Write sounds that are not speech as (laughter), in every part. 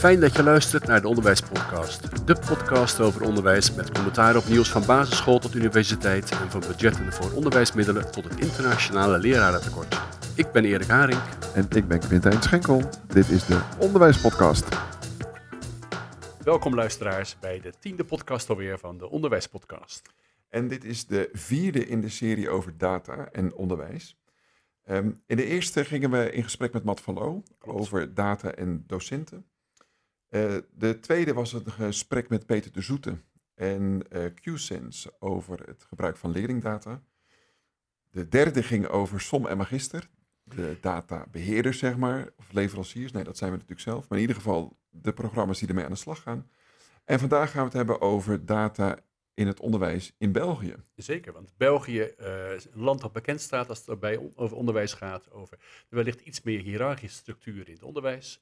Fijn dat je luistert naar de Onderwijspodcast. De podcast over onderwijs met commentaar op nieuws van basisschool tot universiteit en van budgetten voor onderwijsmiddelen tot het internationale lerarentekort. Ik ben Erik Haring. En ik ben Quintijn Schenkel. Dit is de Onderwijspodcast. Welkom luisteraars bij de tiende podcast alweer van de Onderwijspodcast. En dit is de vierde in de serie over data en onderwijs. Ehm, in de eerste gingen we in gesprek met Matt van Loo over data en docenten. Uh, de tweede was een gesprek met Peter de Zoete en uh, QSense over het gebruik van leerlingdata. De derde ging over SOM en Magister, de databeheerders, zeg maar, of leveranciers. Nee, dat zijn we natuurlijk zelf, maar in ieder geval de programma's die ermee aan de slag gaan. En vandaag gaan we het hebben over data in het onderwijs in België. Zeker, want België uh, is een land dat bekend staat als het bij over onderwijs gaat, over wellicht iets meer hiërarchische structuur in het onderwijs.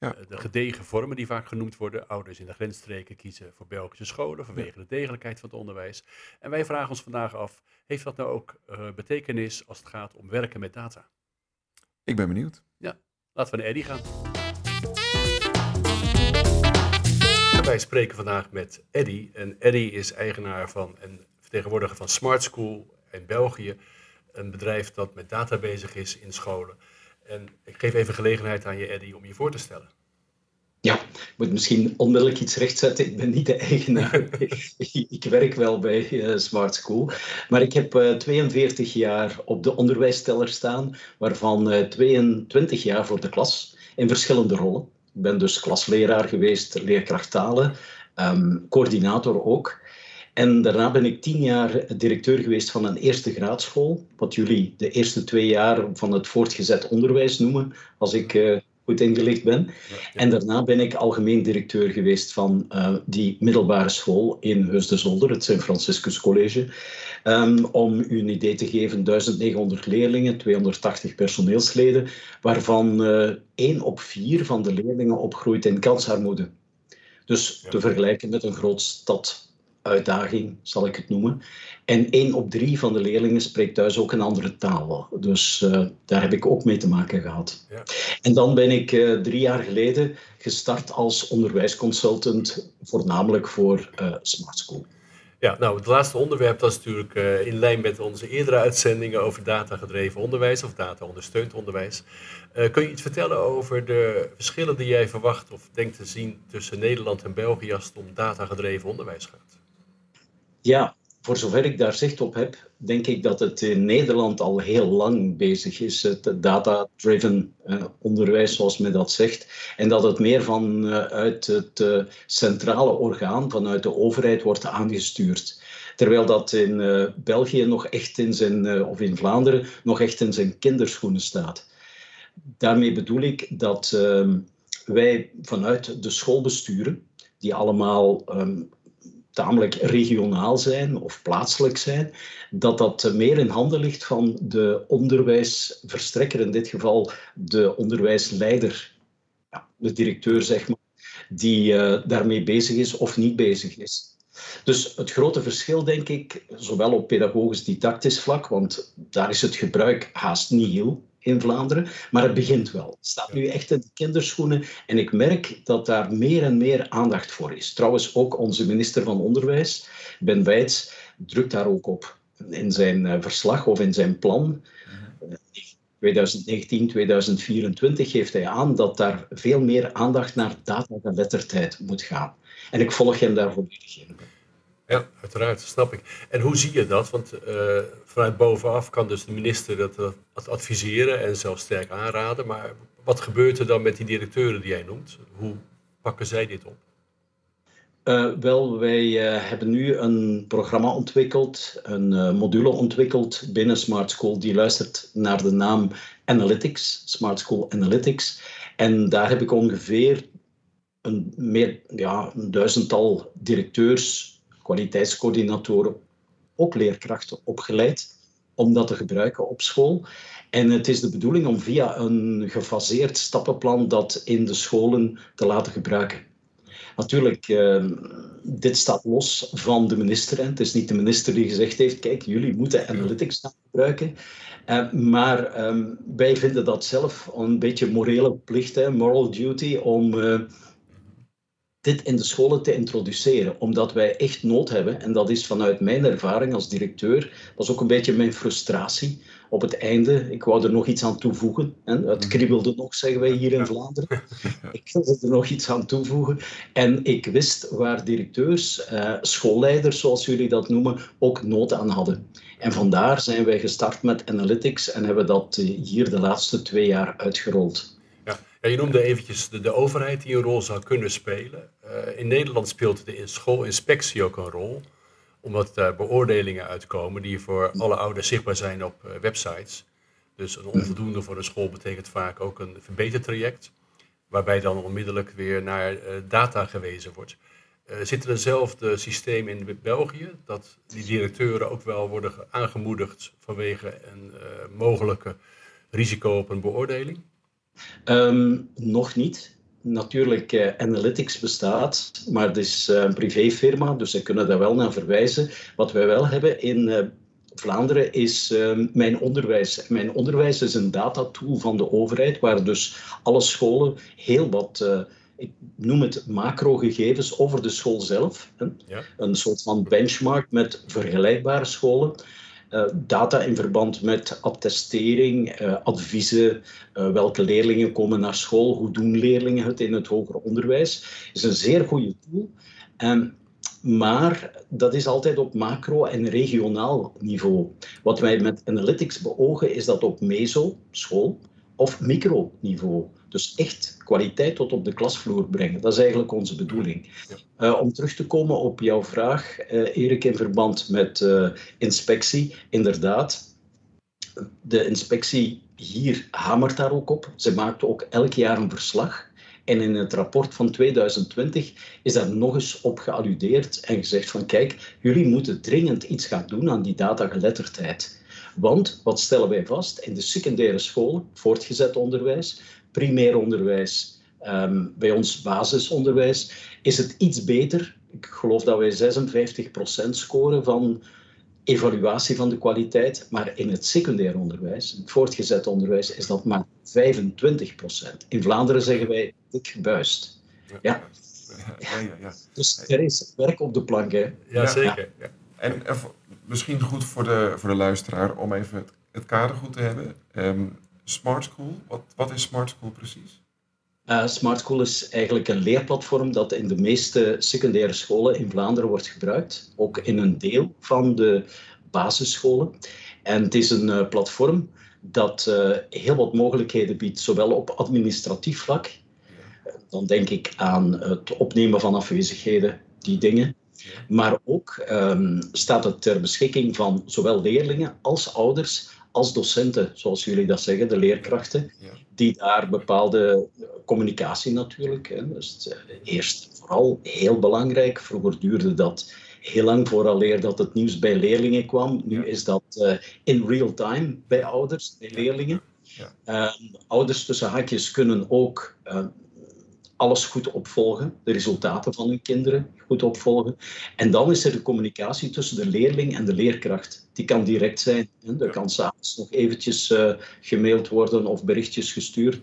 Ja. Eh, de gedegen vormen die vaak genoemd worden. Ouders in de grensstreken kiezen voor Belgische scholen vanwege de degelijkheid van het onderwijs. En wij vragen ons vandaag af, heeft dat nou ook uh, betekenis als het gaat om werken met data? Ik ben benieuwd. Ja, laten we naar Eddie gaan. Wij spreken vandaag met Eddy. En Eddy is eigenaar van en vertegenwoordiger van Smart School in België. Een bedrijf dat met data bezig is in scholen. En ik geef even gelegenheid aan je, Eddy, om je voor te stellen. Ja, ik moet misschien onmiddellijk iets rechtzetten. Ik ben niet de eigenaar. (laughs) (laughs) ik, werk wel bij uh, Smart School. Maar ik heb uh, eh, 42 jaar op de onderwijsteller staan, waarvan uh, eh, 22 jaar voor de klas in verschillende rollen. Ik ben dus klasleraar geweest, leerkracht talen, ehm, coördinator ook. En daarna ben ik tien jaar directeur geweest van een eerste graadschool, wat jullie de eerste twee jaar van het voortgezet onderwijs noemen, als ik uh, goed ingelicht ben. En daarna ben ik algemeen directeur geweest van uh, die middelbare school in Heus de Zolder, het Sint Franciscus College. Um, om u een idee te geven, 1900 leerlingen, 280 personeelsleden, waarvan uh, één op vier van de leerlingen opgroeit in kansarmoede. Dus te vergelijken met een groot stad uitdaging, zal ik het noemen. En één op drie van de leerlingen spreekt thuis ook een andere taal. Dus uh, daar heb ik ook mee te maken gehad. Ja. En dan ben ik uh, drie jaar geleden gestart als onderwijsconsultant, voornamelijk voor uh, Smart School. Ja, nou, het laatste onderwerp dat is natuurlijk uh, in lijn met onze eerdere uitzendingen over datagedreven onderwijs of data-ondersteund onderwijs. Uh, kun je iets vertellen over de verschillen die jij verwacht of denkt te zien tussen Nederland en België als het om datagedreven onderwijs gaat? Ja, voor zover ik daar zicht op heb, denk ik dat het in Nederland al heel lang bezig is, het data-driven uh, onderwijs, zoals men dat zegt. En dat het meer vanuit uh, het uh, centrale orgaan, vanuit de overheid, wordt aangestuurd. Terwijl dat in België nog echt in zijn, of in Vlaanderen, nog echt in zijn kinderschoenen staat. Daarmee bedoel ik dat ehm, wij vanuit de schoolbesturen, die allemaal um, tamelijk regionaal zijn of plaatselijk zijn, dat dat meer in handen ligt van de onderwijsverstrekker, in dit geval de onderwijsleider, ja, de directeur zeg maar, die uh, daarmee bezig is of niet bezig is. Dus het grote verschil, denk ik, zowel op pedagogisch-didactisch vlak, want daar is het gebruik haast niet heel in Vlaanderen, maar het begint wel. Het staat nu echt in de kinderschoenen en ik merk dat daar meer en meer aandacht voor is. Trouwens, ook onze minister van Onderwijs, Ben Weits, drukt daar ook op in zijn eh, verslag of in zijn plan. 2019, 2024 geeft hij aan dat daar veel meer aandacht naar datageletterdheid moet gaan. En ik volg hem daar volledig in. Ja, uiteraard, snap ik. En hoe zie je dat? Want uh, vanuit bovenaf kan dus de minister dat, dat adviseren en zelfs sterk aanraden. Maar wat gebeurt er dan met die directeuren die jij noemt? Hoe pakken zij dit op? Uh, wel, wij hebben nu een programma ontwikkeld, een module ontwikkeld binnen Smart School die luistert naar de naam Analytics, Smart School Analytics. En daar heb ik ongeveer een, meer, ja, een duizendtal directeurs, kwaliteitscoördinatoren, ook leerkrachten opgeleid om dat te gebruiken op school. En het is de bedoeling om via een gefaseerd stappenplan dat in de scholen te laten gebruiken. Natuurlijk, uh, dit staat los van de minister. Hè. Het is niet de minister die gezegd heeft, kijk, jullie moeten analytics gaan gebruiken. Uh, maar um, wij vinden dat zelf een beetje morele plicht, hè, moral duty, om uh, dit in de scholen te introduceren, omdat wij echt nood hebben. En dat is vanuit mijn ervaring als directeur, was ook een beetje mijn frustratie op het einde. Ik wou er nog iets aan toevoegen. Hè. Het mhm. kriebelde nog, zeggen wij hier in Vlaanderen. (laughs) Ik wilde er nog iets aan toevoegen. En ik wist waar directeurs, eh, schoolleiders, zoals jullie dat noemen, ook nood aan hadden. En vandaar zijn wij gestart met analytics en hebben dat eh, hier de laatste twee jaar uitgerold. Je noemde eventjes de, de overheid die een rol zou kunnen spelen. Uh, in Nederland speelt de schoolinspectie ook een rol, omdat daar beoordelingen uitkomen die voor alle ouders zichtbaar zijn op uh, websites. Dus een onvoldoende voor een school betekent vaak ook een verbetertraject, waarbij dan onmiddellijk weer naar uh, data gewezen wordt. zitten er dezelfde systemen in België, dat die directeuren ook wel worden aangemoedigd vanwege een mogelijke risico op een beoordeling? Um, nog niet. Natuurlijk, uh, Analytics bestaat, maar het is uh, een privéfirma, dus ze kunnen daar wel naar verwijzen. Wat wij wel hebben in uh, Vlaanderen is uh, Mijn Onderwijs. Mijn Onderwijs is een datatool van de overheid, waar dus alle scholen heel wat ik noem het macro-gegevens over de school zelf. Ja. Een soort van benchmark met vergelijkbare scholen. Uh, data in verband met attestering, uh, adviezen, uh, welke leerlingen komen naar school, hoe doen leerlingen het in het hoger onderwijs, is een zeer goede tool. Um, maar dat is altijd op macro- en regionaal niveau. Wat wij met analytics beogen is dat op meso, school, of microniveau. Dus echt kwaliteit tot op de klasvloer brengen. Dat is eigenlijk onze bedoeling. Uh, om terug te komen op jouw vraag, uh, Erik, in verband met uh, inspectie. Inderdaad, de inspectie hier hamert daar ook op. Ze maakt ook elk jaar een verslag. En in het rapport van 2020 is daar nog eens op gealludeerd en gezegd van kijk, jullie moeten dringend iets gaan doen aan die datageletterdheid. Want wat stellen wij vast? In de secundaire school, voortgezet onderwijs, primair onderwijs, ehm, bij ons basisonderwijs, is het iets beter. Ik geloof dat wij 56% scoren van evaluatie van de kwaliteit, maar in het secundair onderwijs, het voortgezet onderwijs, is dat maar 25%. In Vlaanderen zeggen wij dik gebuist. Ja. Ja, ja, ja. Dus er is werk op de plank. Hè. Ja, zeker. Ja. En misschien goed voor de, voor de luisteraar om even het, het kader goed te hebben. Um, Smart School, wat, wat is Smart School precies? Uh, Smart School is eigenlijk een leerplatform dat in de meeste secundaire scholen in Vlaanderen wordt gebruikt. Ook in een deel van de basisscholen. En het is een uh, platform dat uh, heel wat mogelijkheden biedt, zowel op administratief vlak. Dan denk ik aan het opnemen van afwezigheden, die dingen. Maar ook um, staat het ter beschikking van zowel leerlingen als ouders, als docenten, zoals jullie dat zeggen, de leerkrachten, die daar bepaalde communicatie natuurlijk. Hè, dus uh, eerst vooral heel belangrijk. Vroeger duurde dat heel lang vooraleer dat het nieuws bij leerlingen kwam. Nu is dat uh, in real time bij ouders, bij leerlingen. Ja. Uh, ouders tussen haakjes kunnen ook uh, alles goed opvolgen, de resultaten van hun kinderen goed opvolgen. En dan is er de communicatie tussen de leerling en de leerkracht. Die kan direct zijn. Er kan s'avonds nog eventjes uh, gemaild worden of berichtjes gestuurd.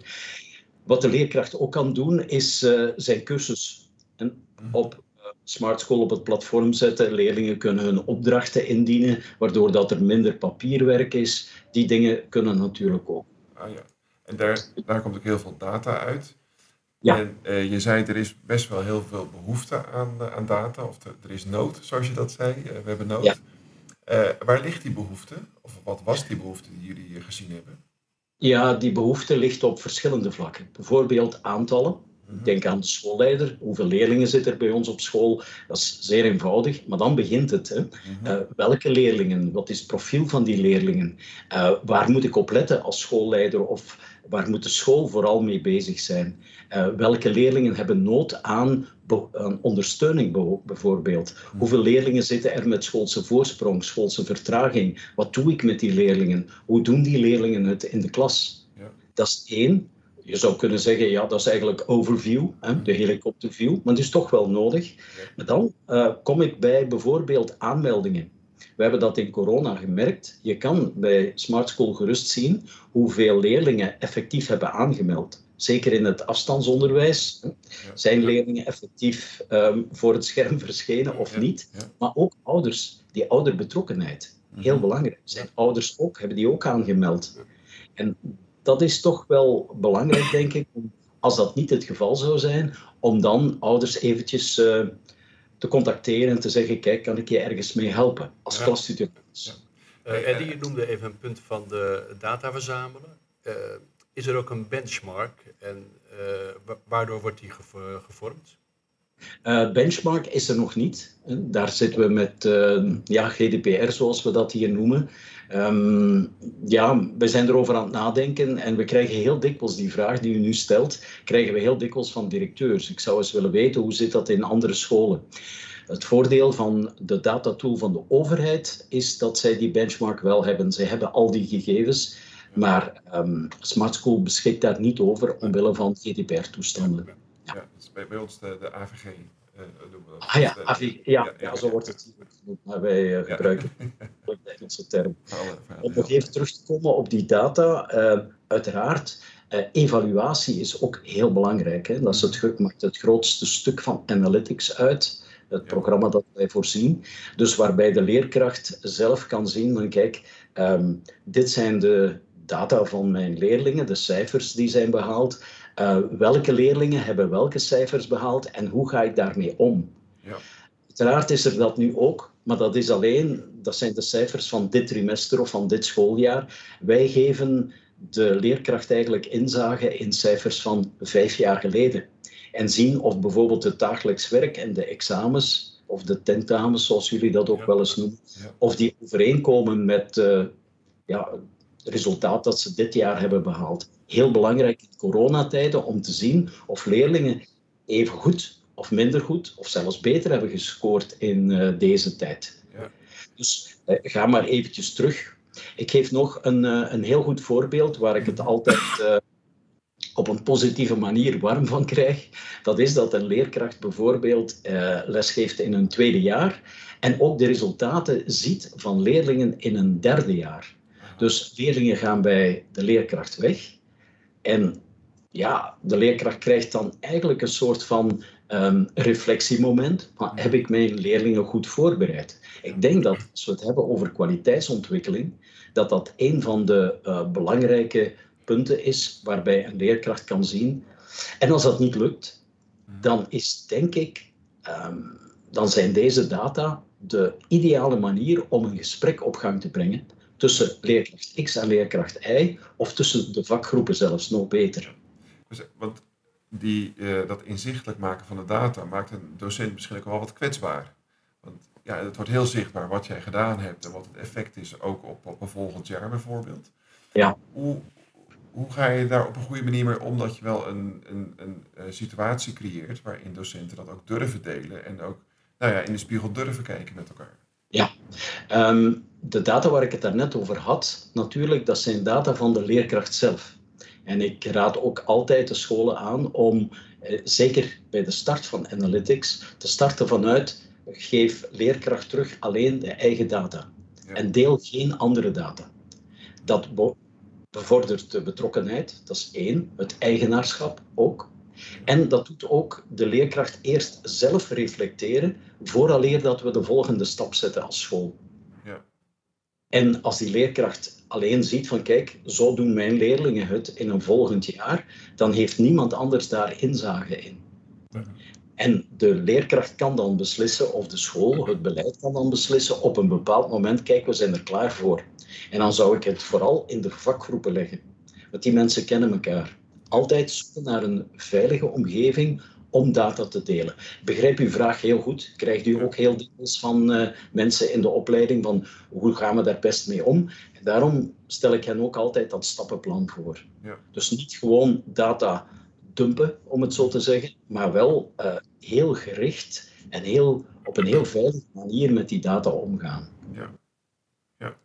Wat de leerkracht ook kan doen, is uh, zijn cursus en op uh, Smart School op het platform zetten. Leerlingen kunnen hun opdrachten indienen, waardoor dat er minder papierwerk is. Die dingen kunnen natuurlijk ook. Ah, ja. En daar, daar komt ook heel veel data uit. Ja. En uh, je zei, er is best wel heel veel behoefte aan, uh, aan data, of er, er, is nood, zoals je dat zei. Uh, we hebben nood. Ja. waar ligt die behoefte? Of wat was die behoefte die jullie gezien hebben? Ja, die behoefte ligt op verschillende vlakken. Bijvoorbeeld aantallen. Ik denk aan de schoolleider. Hoeveel leerlingen zitten er bij ons op school? Dat is zeer eenvoudig, maar dan begint het. Hè. Uh, welke leerlingen? Wat is het profiel van die leerlingen? Waar moet ik op letten als schoolleider? Of waar moet de school vooral mee bezig zijn? Uh, welke leerlingen hebben nood aan, aan ondersteuning bijvoorbeeld? Hoeveel leerlingen zitten er met schoolse voorsprong, schoolse vertraging? Wat doe ik met die leerlingen? Hoe doen die leerlingen het in de klas? Ja. Dat is één je zou kunnen zeggen, ja, dat is eigenlijk overview, hè, de helikopterview, maar het is toch wel nodig. Maar dan uh, kom ik bij bijvoorbeeld aanmeldingen. We hebben dat in corona gemerkt. Je kan bij Smart School gerust zien hoeveel leerlingen effectief hebben aangemeld. zeker in het afstandsonderwijs. Zijn leerlingen effectief ehm, voor het scherm (laughs) verschenen of niet? Maar ook ouders, die ouderbetrokkenheid, heel mhm. belangrijk. Zijn ouders ook, hebben die ook aangemeld? En dat is toch wel belangrijk, denk ik, als dat niet het geval zou zijn, om dan ouders eventjes uh, te contacteren en te zeggen, kijk, kan ik je ergens mee helpen als ja. Ja. Uh, Eddie, je noemde even een punt van de data verzamelen. Uh, is er ook een benchmark en waardoor wordt die gevormd? benchmark is er nog niet. Daar zitten we met ja, GDPR, zoals we dat hier noemen. Um, ja, we zijn erover aan het nadenken en we krijgen heel dikwijls die vraag die u nu stelt, krijgen we heel dikwijls van directeurs. Ik zou eens willen weten, hoe zit dat in andere scholen? Het voordeel van de datatool van de overheid is dat zij die benchmark wel hebben. Zij hebben al die gegevens, maar um, Smart School beschikt daar niet over omwille van GDPR-toestanden. Ja, ja. bij, bij ons de, de AVG. Uh, ah ja, AVG, ja, ja, zo wordt het genoemd, maar wij uh, gebruiken (laughs) Engelse term. Om nog even terug te komen op die data, uh, uiteraard, evaluatie is ook heel belangrijk. Hè? Dat is het, maakt het grootste stuk van analytics uit het programma dat wij voorzien. Dus waarbij de leerkracht zelf kan zien van kijk, um, dit zijn de data van mijn leerlingen, de cijfers die zijn behaald. Uh, welke leerlingen hebben welke cijfers behaald en hoe ga ik daarmee om? Ja. Uiteraard is er dat nu ook, maar dat is alleen, dat zijn de cijfers van dit trimester of van dit schooljaar. Wij geven de leerkracht eigenlijk inzage in cijfers van vijf jaar geleden en zien of bijvoorbeeld het dagelijks werk en de examens, of de tentamens, zoals jullie dat ook wel eens noemen, of die overeenkomen met uh, ja, het resultaat dat ze dit jaar hebben behaald. Heel belangrijk in coronatijden om te zien of leerlingen even goed of minder goed, of zelfs beter hebben gescoord in uh, deze tijd. Ja. Dus uh, ga maar eventjes terug. Ik geef nog een, een heel goed voorbeeld waar ik het altijd op een positieve manier warm van krijg, dat is dat een leerkracht bijvoorbeeld uh, lesgeeft in een tweede jaar en ook de resultaten ziet van leerlingen in een derde jaar. Dus leerlingen gaan bij de leerkracht weg en ja, de leerkracht krijgt dan eigenlijk een soort van um, reflectiemoment. Maar heb ik mijn leerlingen goed voorbereid? Ik denk dat als we het hebben over kwaliteitsontwikkeling, dat dat een van de uh, belangrijke punten is waarbij een leerkracht kan zien. En als dat niet lukt, dan is denk ik, um, dan zijn deze data de ideale manier om een gesprek op gang te brengen tussen leerkracht X en leerkracht Y, of tussen de vakgroepen zelfs nog beter. Dus, want die, uh, dat inzichtelijk maken van de data maakt een docent misschien ook wel wat kwetsbaar. Want ja, het wordt heel zichtbaar wat jij gedaan hebt en wat het effect is ook op, op een volgend jaar bijvoorbeeld. Ja. Hoe, hoe ga je daar op een goede manier mee om dat je wel een, een, een, een situatie creëert waarin docenten dat ook durven delen en ook nou ja, in de spiegel durven kijken met elkaar? Ja, ehm, de data waar ik het daarnet over had, natuurlijk, dat zijn data van de leerkracht zelf. En ik raad ook altijd de scholen aan om, eh, zeker bij de start van analytics, te starten vanuit geef leerkracht terug alleen de eigen data. En deel geen andere data. Dat bevordert de betrokkenheid, dat is één. Het eigenaarschap ook. En dat doet ook de leerkracht eerst zelf reflecteren, vooraleer dat we de volgende stap zetten als school. Ja. En als die leerkracht alleen ziet van kijk, zo doen mijn leerlingen het in een volgend jaar, dan heeft niemand anders daar inzage in. En de leerkracht kan dan beslissen, of de school, het beleid kan dan beslissen op een bepaald moment, kijk, we zijn er klaar voor. En dan zou ik het vooral in de vakgroepen leggen. Want die mensen kennen elkaar. Altijd zoeken naar een veilige omgeving om data te delen. Begrijp uw vraag heel goed. Krijgt u ook heel dikwijls van uh, mensen in de opleiding van hoe gaan we daar best mee om? En daarom stel ik hen ook altijd dat stappenplan voor. Ja. Dus niet gewoon data dumpen, om het zo te zeggen, maar wel uh, heel gericht en heel, op een heel veilige manier met die data omgaan. Ja. ja.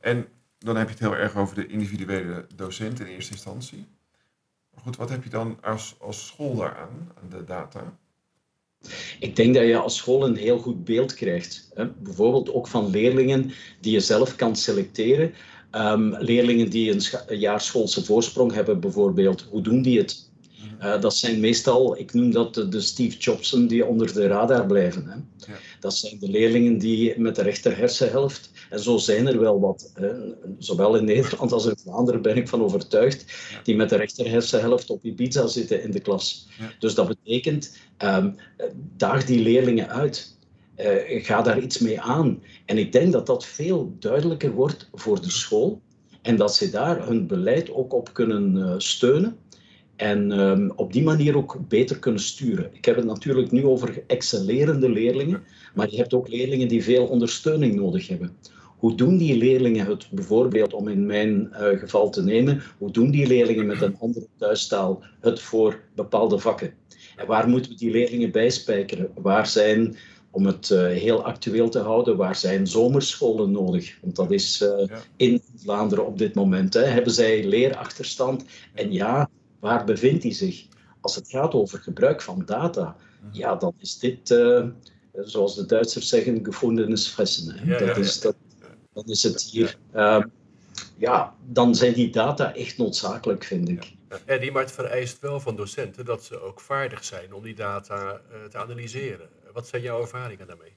En dan heb je het heel erg over de individuele docent in eerste instantie. Goed, wat heb je dan als, als school daaraan, aan de data? Ik denk dat je als school een heel goed beeld krijgt. Hè? Bijvoorbeeld ook van leerlingen die je zelf kan selecteren. Um, leerlingen die een, een jaar schoolse voorsprong hebben, bijvoorbeeld, hoe doen die het Uh, dat zijn meestal, ik noem dat de, de, Steve Jobsen die onder de radar blijven. Hè. Ja. Dat zijn de leerlingen die met de rechter hersenhelft. En zo zijn er wel wat, hè. zowel in Nederland als in Vlaanderen ben ik van overtuigd, die met de rechter hersenhelft op Ibiza zitten in de klas. Dus dat betekent, um, daag die leerlingen uit. Uh, ga daar iets mee aan. En ik denk dat dat veel duidelijker wordt voor de school en dat ze daar hun beleid ook op kunnen uh, steunen. En um, op die manier ook beter kunnen sturen. Ik heb het natuurlijk nu over excellerende leerlingen, maar je hebt ook leerlingen die veel ondersteuning nodig hebben. Hoe doen die leerlingen het bijvoorbeeld, om in mijn uh, geval te nemen, hoe doen die leerlingen met een andere thuistaal het voor bepaalde vakken? En waar moeten we die leerlingen bijspijkeren? Waar zijn om het uh, heel actueel te houden, waar zijn zomerscholen nodig? Want dat is uh, ja. in Vlaanderen op dit moment. Hè. Hebben zij leerachterstand? En ja, waar bevindt hij zich? Als het gaat over gebruik van data, mhm. ja, dan is dit, uh, zoals de Duitsers zeggen, gevoelensfressen. Ja, dat, is, dat, dat is het hier. Uh, ja, dan zijn die data echt noodzakelijk, vind ik. Maar het vereist wel van docenten dat ze ook vaardig zijn om die data uh, te analyseren. Wat zijn jouw ervaringen daarmee?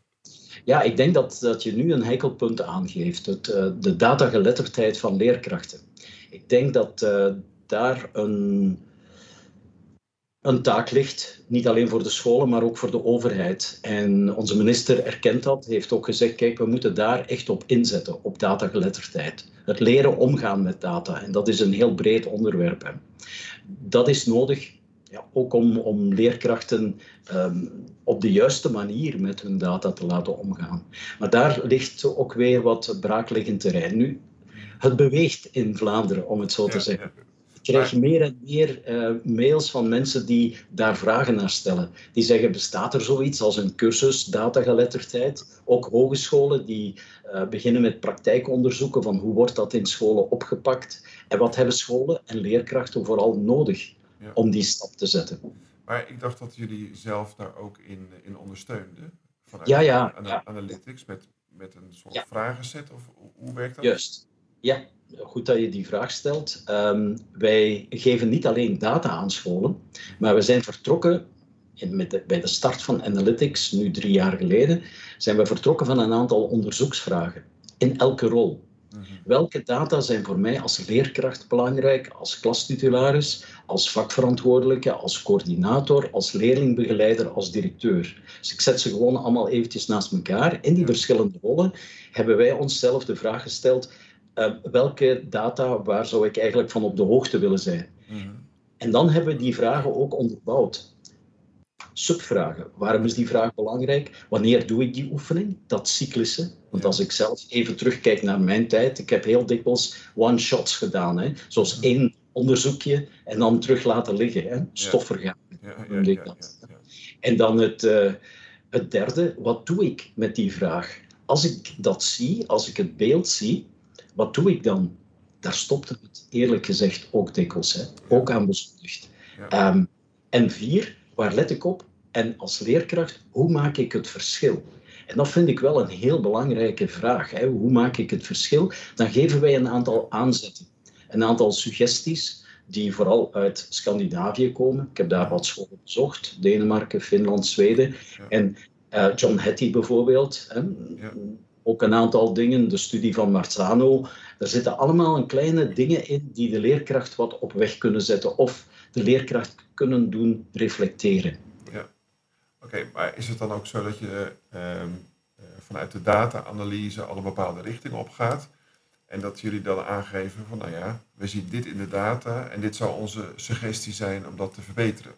Ja, ik denk dat, dat je nu een heikelpunt aangeeft. Het, uh, de datageletterdheid van leerkrachten. Ik denk dat uh, daar een, een taak ligt, niet alleen voor de scholen, maar ook voor de overheid. En onze minister erkent dat, heeft ook gezegd, kijk, we moeten daar echt op inzetten, op datageletterdheid. Het leren omgaan met data, en dat is een heel breed onderwerp. Hè. Dat is nodig, ja, ook om, om leerkrachten um, op de juiste manier met hun data te laten omgaan. Maar daar ligt ook weer wat braakliggend terrein. Nu, het beweegt in Vlaanderen, om het zo te zeggen krijg meer en meer uh, mails van mensen die daar vragen naar stellen. Die zeggen, bestaat er zoiets als een cursus datageletterdheid? Ook hogescholen die uh, beginnen met praktijkonderzoeken van hoe wordt dat in scholen opgepakt? En wat hebben scholen en leerkrachten vooral nodig ja. om die stap te zetten? Maar ik dacht dat jullie zelf daar ook in, in ondersteunden. Vanuit ja, ja, ja. Analytics met, met een soort vragenset? Of hoe werkt dat? Juist. Ja, goed dat je die vraag stelt. Um, wij geven niet alleen data aan scholen, maar we zijn vertrokken in, met de, bij de start van Analytics, nu drie jaar geleden, zijn we vertrokken van een aantal onderzoeksvragen in elke rol. -hmm. Welke data zijn voor mij als leerkracht belangrijk, als klastitularis, als vakverantwoordelijke, als coördinator, als leerlingbegeleider, als directeur? Dus ik zet ze gewoon allemaal eventjes naast elkaar. In die verschillende rollen hebben wij onszelf de vraag gesteld, uh, welke data, waar zou ik eigenlijk van op de hoogte willen zijn? Mm -hmm. En dan hebben we die vragen ook onderbouwd. Subvragen. Waarom is die vraag belangrijk? Wanneer doe ik die oefening? Dat cyclische. Want als ik zelf even terugkijk naar mijn tijd, ik heb heel dikwijls one-shots gedaan. Hè? Zoals één onderzoekje en dan terug laten liggen. Hè? Stofvergaan, ik dat. En dan het, uh, het derde, wat doe ik met die vraag? Als ik dat zie, als ik het beeld zie, wat doe ik dan? Daar stopte het eerlijk gezegd ook dikwijls, hè? ook aan beschuldigd. Ja. Um, en vier, waar let ik op? En als leerkracht, hoe maak ik het verschil? En dat vind ik wel een heel belangrijke vraag. Hè? Hoe maak ik het verschil? Dan geven wij een aantal aanzetten, een aantal suggesties die vooral uit Scandinavië komen. Ik heb daar wat scholen bezocht, Denemarken, Finland, Zweden. Ja. En uh, John Hattie bijvoorbeeld, hè? Ja ook een aantal dingen, de studie van Marzano. Er zitten allemaal een kleine dingen in die de leerkracht wat op weg kunnen zetten of de leerkracht kunnen doen reflecteren. Ja, oké, okay, maar is het dan ook zo dat je uh, vanuit de data-analyse al een bepaalde richting opgaat en dat jullie dan aangeven van, nou ja, we zien dit in de data en dit zou onze suggestie zijn om dat te verbeteren?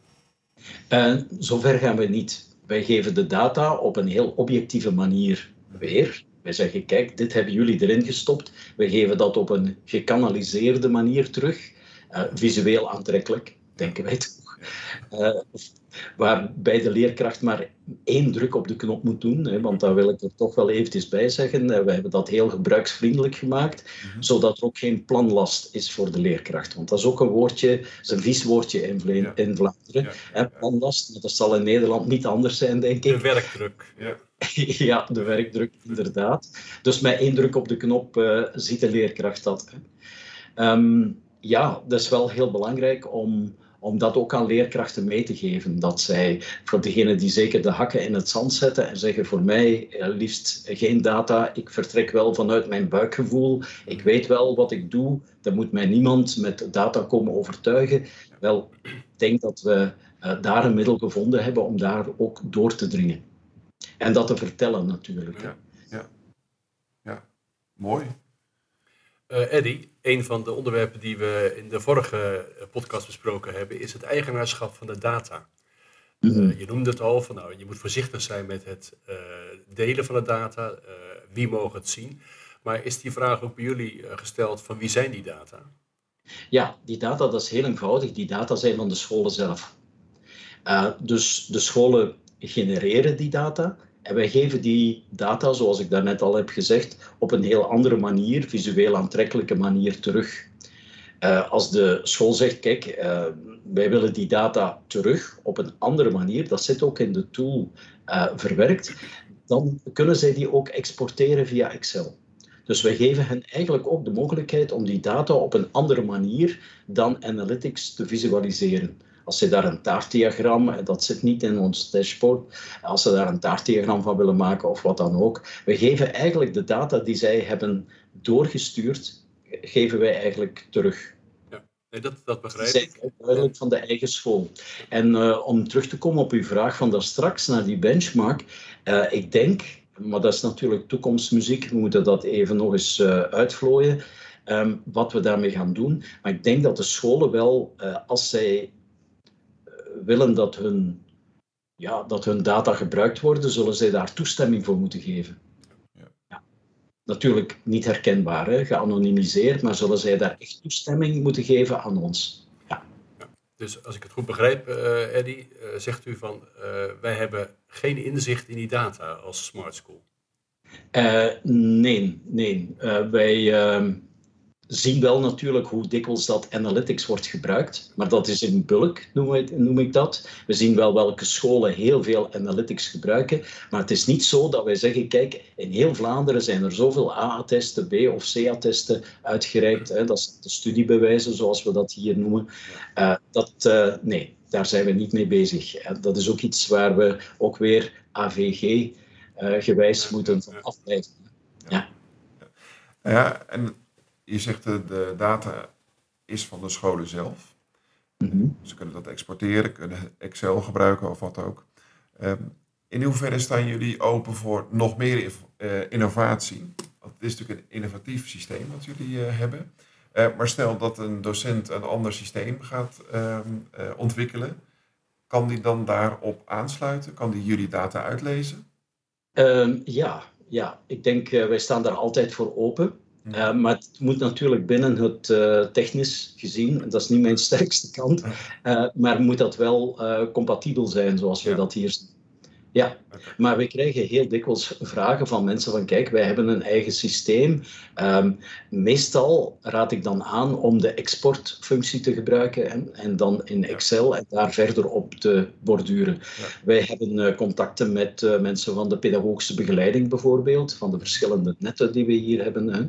Uh, zover gaan we niet. Wij geven de data op een heel objectieve manier weer. Wij zeggen, kijk, dit hebben jullie erin gestopt. We geven dat op een gekanaliseerde manier terug. Uh, visueel aantrekkelijk, denken wij. Uh, waarbij de leerkracht maar één druk op de knop moet doen. Hè, want daar wil ik er toch wel eventjes bij zeggen. Uh, we hebben dat heel gebruiksvriendelijk gemaakt, mm -hmm. zodat er ook geen planlast is voor de leerkracht. Want dat is ook een woordje, is een vies woordje in, ja. in Vlaanderen. Ja, ja, planlast, dat zal in Nederland niet anders zijn, denk ik. De (laughs) werkdruk, ja. ja, de werkdruk, inderdaad. Dus met één druk op de knop uh, ziet de leerkracht dat. Um, ja, dat is wel heel belangrijk om om dat ook aan leerkrachten mee te geven. Dat zij, voor degenen die zeker de hakken in het zand zetten en zeggen voor mij eh, liefst geen data, ik vertrek wel vanuit mijn buikgevoel, ik weet wel wat ik doe, dan moet mij niemand met data komen overtuigen. Wel, ik denk dat we uh, daar een middel gevonden hebben om daar ook door te dringen. En dat te vertellen natuurlijk. Ja, ja. ja. mooi. Uh, Eddie, een van de onderwerpen die we in de vorige eh, podcast besproken hebben, is het eigenaarschap van de data. Mm je noemde het al, van, nou, je moet voorzichtig zijn met het uh, delen van de data. wie mogen het zien? Maar is die vraag ook bij jullie gesteld van wie zijn die data? Ja, die data dat is heel eenvoudig. Die data zijn van de scholen zelf. dus de scholen genereren die data. En wij geven die data, zoals ik daarnet al heb gezegd, op een heel andere manier, visueel aantrekkelijke manier terug. Uh, als de school zegt, kijk, uh, wij willen die data terug op een andere manier, dat zit ook in de tool uh, verwerkt, dan kunnen zij die ook exporteren via Excel. Dus wij geven hen eigenlijk ook de mogelijkheid om die data op een andere manier dan analytics te visualiseren. Als ze daar een taartdiagram, dat zit niet in ons dashboard, als ze daar een taartdiagram van willen maken of wat dan ook, we geven eigenlijk de data die zij hebben doorgestuurd, geven wij eigenlijk terug. Ja, nee, dat, dat begrijp ik. duidelijk van de eigen school. En uh, om terug te komen op uw vraag van daar straks naar die benchmark, uh, ik denk, maar dat is natuurlijk toekomstmuziek, we moeten dat even nog eens uh, uitvlooien. Um, wat we daarmee gaan doen. Maar ik denk dat de scholen wel, als zij willen dat hun, ja, dat hun data gebruikt worden, zullen zij daar toestemming voor moeten geven. Ja. ja. Natuurlijk niet herkenbaar, hè, geanonimiseerd, maar zullen zij daar echt toestemming moeten geven aan ons. Ja. Dus als ik het goed begrijp, uh, Eddy, uh, zegt u van uh, wij hebben geen inzicht in die data als Smart School. nee, nee. wij ehm, zien wel natuurlijk hoe dikwijls dat analytics wordt gebruikt, maar dat is in bulk, noem ik, noem ik dat. We zien wel welke scholen heel veel analytics gebruiken, maar het is niet zo dat wij zeggen, kijk, in heel Vlaanderen zijn er zoveel A-attesten, B- of C-attesten uitgereikt, hè, dat zijn de studiebewijzen, zoals we dat hier noemen. Uh, dat, uh, nee, daar zijn we niet mee bezig. Dat is ook iets waar we ook weer AVG-gewijs uh, moeten afleiden. Ja. Ja, en je zegt de, de data is van de scholen zelf. Mm Ze kunnen dat exporteren, kunnen Excel gebruiken of wat ook. Um, in hoeverre staan jullie open voor nog meer uh, innovatie? Want het is natuurlijk een innovatief systeem wat jullie uh, hebben. Uh, maar stel dat een docent een ander systeem gaat um, ontwikkelen, kan die dan daarop aansluiten? Kan die jullie data uitlezen? Um, ja, ja, ik denk wij staan daar altijd voor open. Uh, maar het moet natuurlijk binnen het uh, technisch gezien, dat is niet mijn (laughs) sterkste kant, uh, maar moet dat wel compatibel zijn zoals we ja. dat hier zien. Ja, maar we krijgen heel dikwijls vragen van mensen van kijk, wij hebben een eigen systeem. Um, meestal raad ik dan aan om de exportfunctie te gebruiken en, en dan in Excel en daar verder op te borduren. Ja. Wij hebben uh, contacten met uh, mensen van de pedagogische begeleiding bijvoorbeeld, van de verschillende netten die we hier hebben. Hè, ja.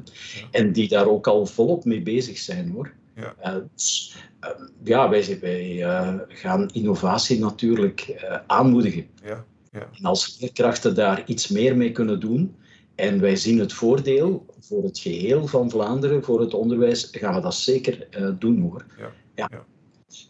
En die daar ook al volop mee bezig zijn hoor. Ja. Uh, dus, ja, wij, wij gaan innovatie natuurlijk aanmoedigen. Ja. Ja. En als leerkrachten daar iets meer mee kunnen doen, en wij zien het voordeel voor het geheel van Vlaanderen, voor het onderwijs, gaan we dat zeker uh, doen hoor. Ja. ja. ja.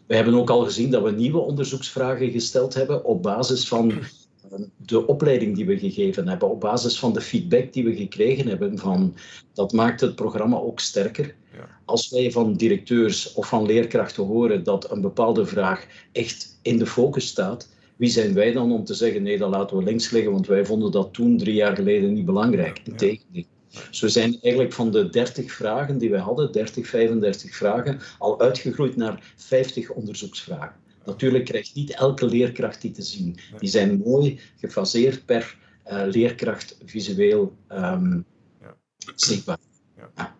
We hebben ook al gezien dat we nieuwe onderzoeksvragen gesteld hebben op basis van (clears throat) de opleiding die we gegeven hebben, op basis van de feedback die we gekregen hebben. Van, dat maakt het programma ook sterker. Ja. Als wij van directeurs of van leerkrachten horen dat een bepaalde vraag echt in de focus staat, wie zijn wij dan om te zeggen, nee, dat laten we links liggen, want wij vonden dat toen, drie jaar geleden, niet belangrijk. Integendeel. Dus we zijn eigenlijk van de 30 vragen die we hadden, 30, 35 vragen, al uitgegroeid naar 50 onderzoeksvragen. Natuurlijk krijgt niet elke leerkracht die te zien. Die zijn mooi gefaseerd per uh, leerkracht visueel um, ja. zichtbaar. Ja. Ja.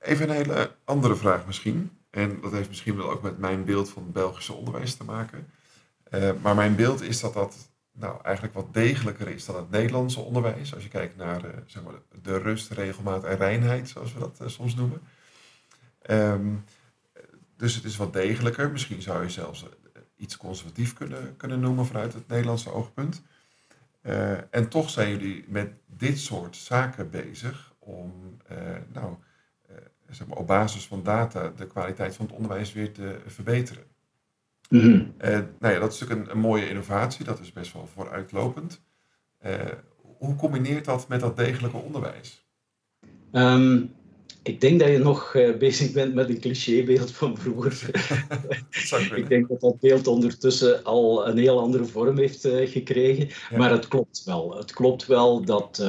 Even een hele andere vraag misschien. En dat heeft misschien wel ook met mijn beeld van het Belgische onderwijs te maken. Uh, maar mijn beeld is dat dat nou, eigenlijk wat degelijker is dan het Nederlandse onderwijs. Als je kijkt naar uh, zeg maar, de rust, regelmaat en reinheid, zoals we dat uh, soms noemen. Um, dus het is wat degelijker. Misschien zou je zelfs iets conservatief kunnen, kunnen noemen vanuit het Nederlandse oogpunt. en toch zijn jullie met dit soort zaken bezig om nou, zeg maar, op basis van data de kwaliteit van het onderwijs weer te verbeteren. Mm nou ja, dat is natuurlijk een, een, mooie innovatie, dat is best wel vooruitlopend. Uh, hoe combineert dat met dat degelijke onderwijs? Um, ik denk dat je nog uh, bezig bent met een clichébeeld van vroeger. (laughs) (laughs) ik denk dat dat beeld ondertussen al een heel andere vorm heeft uh, gekregen. Maar het klopt wel. Het klopt wel dat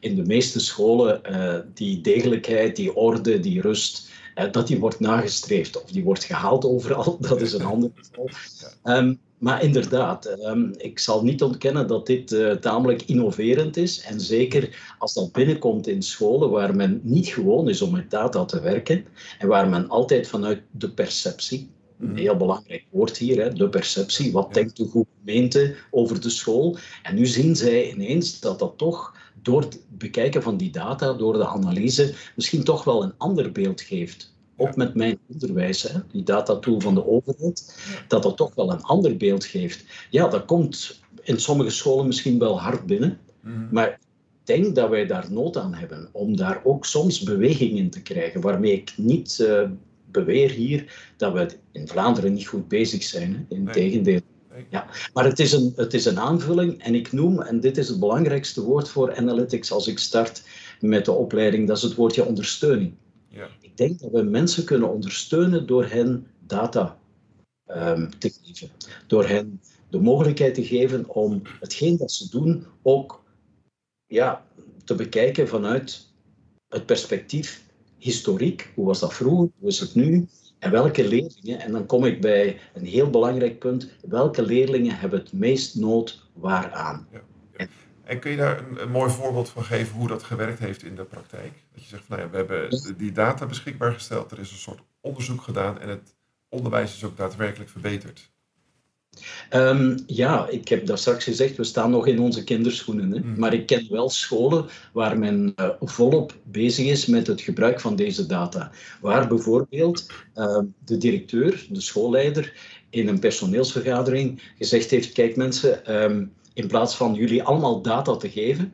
in de meeste scholen die degelijkheid, die orde, die rust, dat die wordt nagestreefd. Of die wordt gehaald overal, (laughs) dat is een ander geval. Um, maar inderdaad, ehm, ik zal niet ontkennen dat dit uh, tamelijk innoverend is. En zeker als dat binnenkomt in scholen waar men niet gewoon is om met data te werken en waar men altijd vanuit de perceptie, een mhm. heel belangrijk woord hier, hè, de perceptie, wat denkt de gemeente over de school? En nu zien zij ineens dat dat toch door het bekijken van die data, door de analyse, misschien toch wel een ander beeld geeft ook met mijn onderwijs, hè, die datatool van de overheid, dat dat toch wel een ander beeld geeft. Ja, dat komt in sommige scholen misschien wel hard binnen, mhm. maar ik denk dat wij daar nood aan hebben om daar ook soms beweging in te krijgen, waarmee ik niet uh, beweer hier dat we in Vlaanderen niet goed bezig zijn. Integendeel. Ja, maar het is, een, het is een aanvulling en ik noem, en dit is het belangrijkste woord voor analytics als ik start met de opleiding, dat is het woordje ondersteuning. Ja. Ik denk dat we mensen kunnen ondersteunen door hen data um, te geven. Door hen de mogelijkheid te geven om hetgeen dat ze doen ook ja, te bekijken vanuit het perspectief historiek. Hoe was dat vroeger? Hoe is het nu? En welke leerlingen, en dan kom ik bij een heel belangrijk punt, welke leerlingen hebben het meest nood waaraan? Ja. En kun je daar een, een, mooi voorbeeld van geven hoe dat gewerkt heeft in de praktijk? Dat je zegt, van, nou ja, we hebben die data beschikbaar gesteld, er is een soort onderzoek gedaan en het onderwijs is ook daadwerkelijk verbeterd. Um, ja, ik heb daar straks gezegd, we staan nog in onze kinderschoenen. Hè? Mm. Maar ik ken wel scholen waar men uh, volop bezig is met het gebruik van deze data. Waar bijvoorbeeld uh, de directeur, de schoolleider, in een personeelsvergadering gezegd heeft: Kijk mensen, um, in plaats van jullie allemaal data te geven,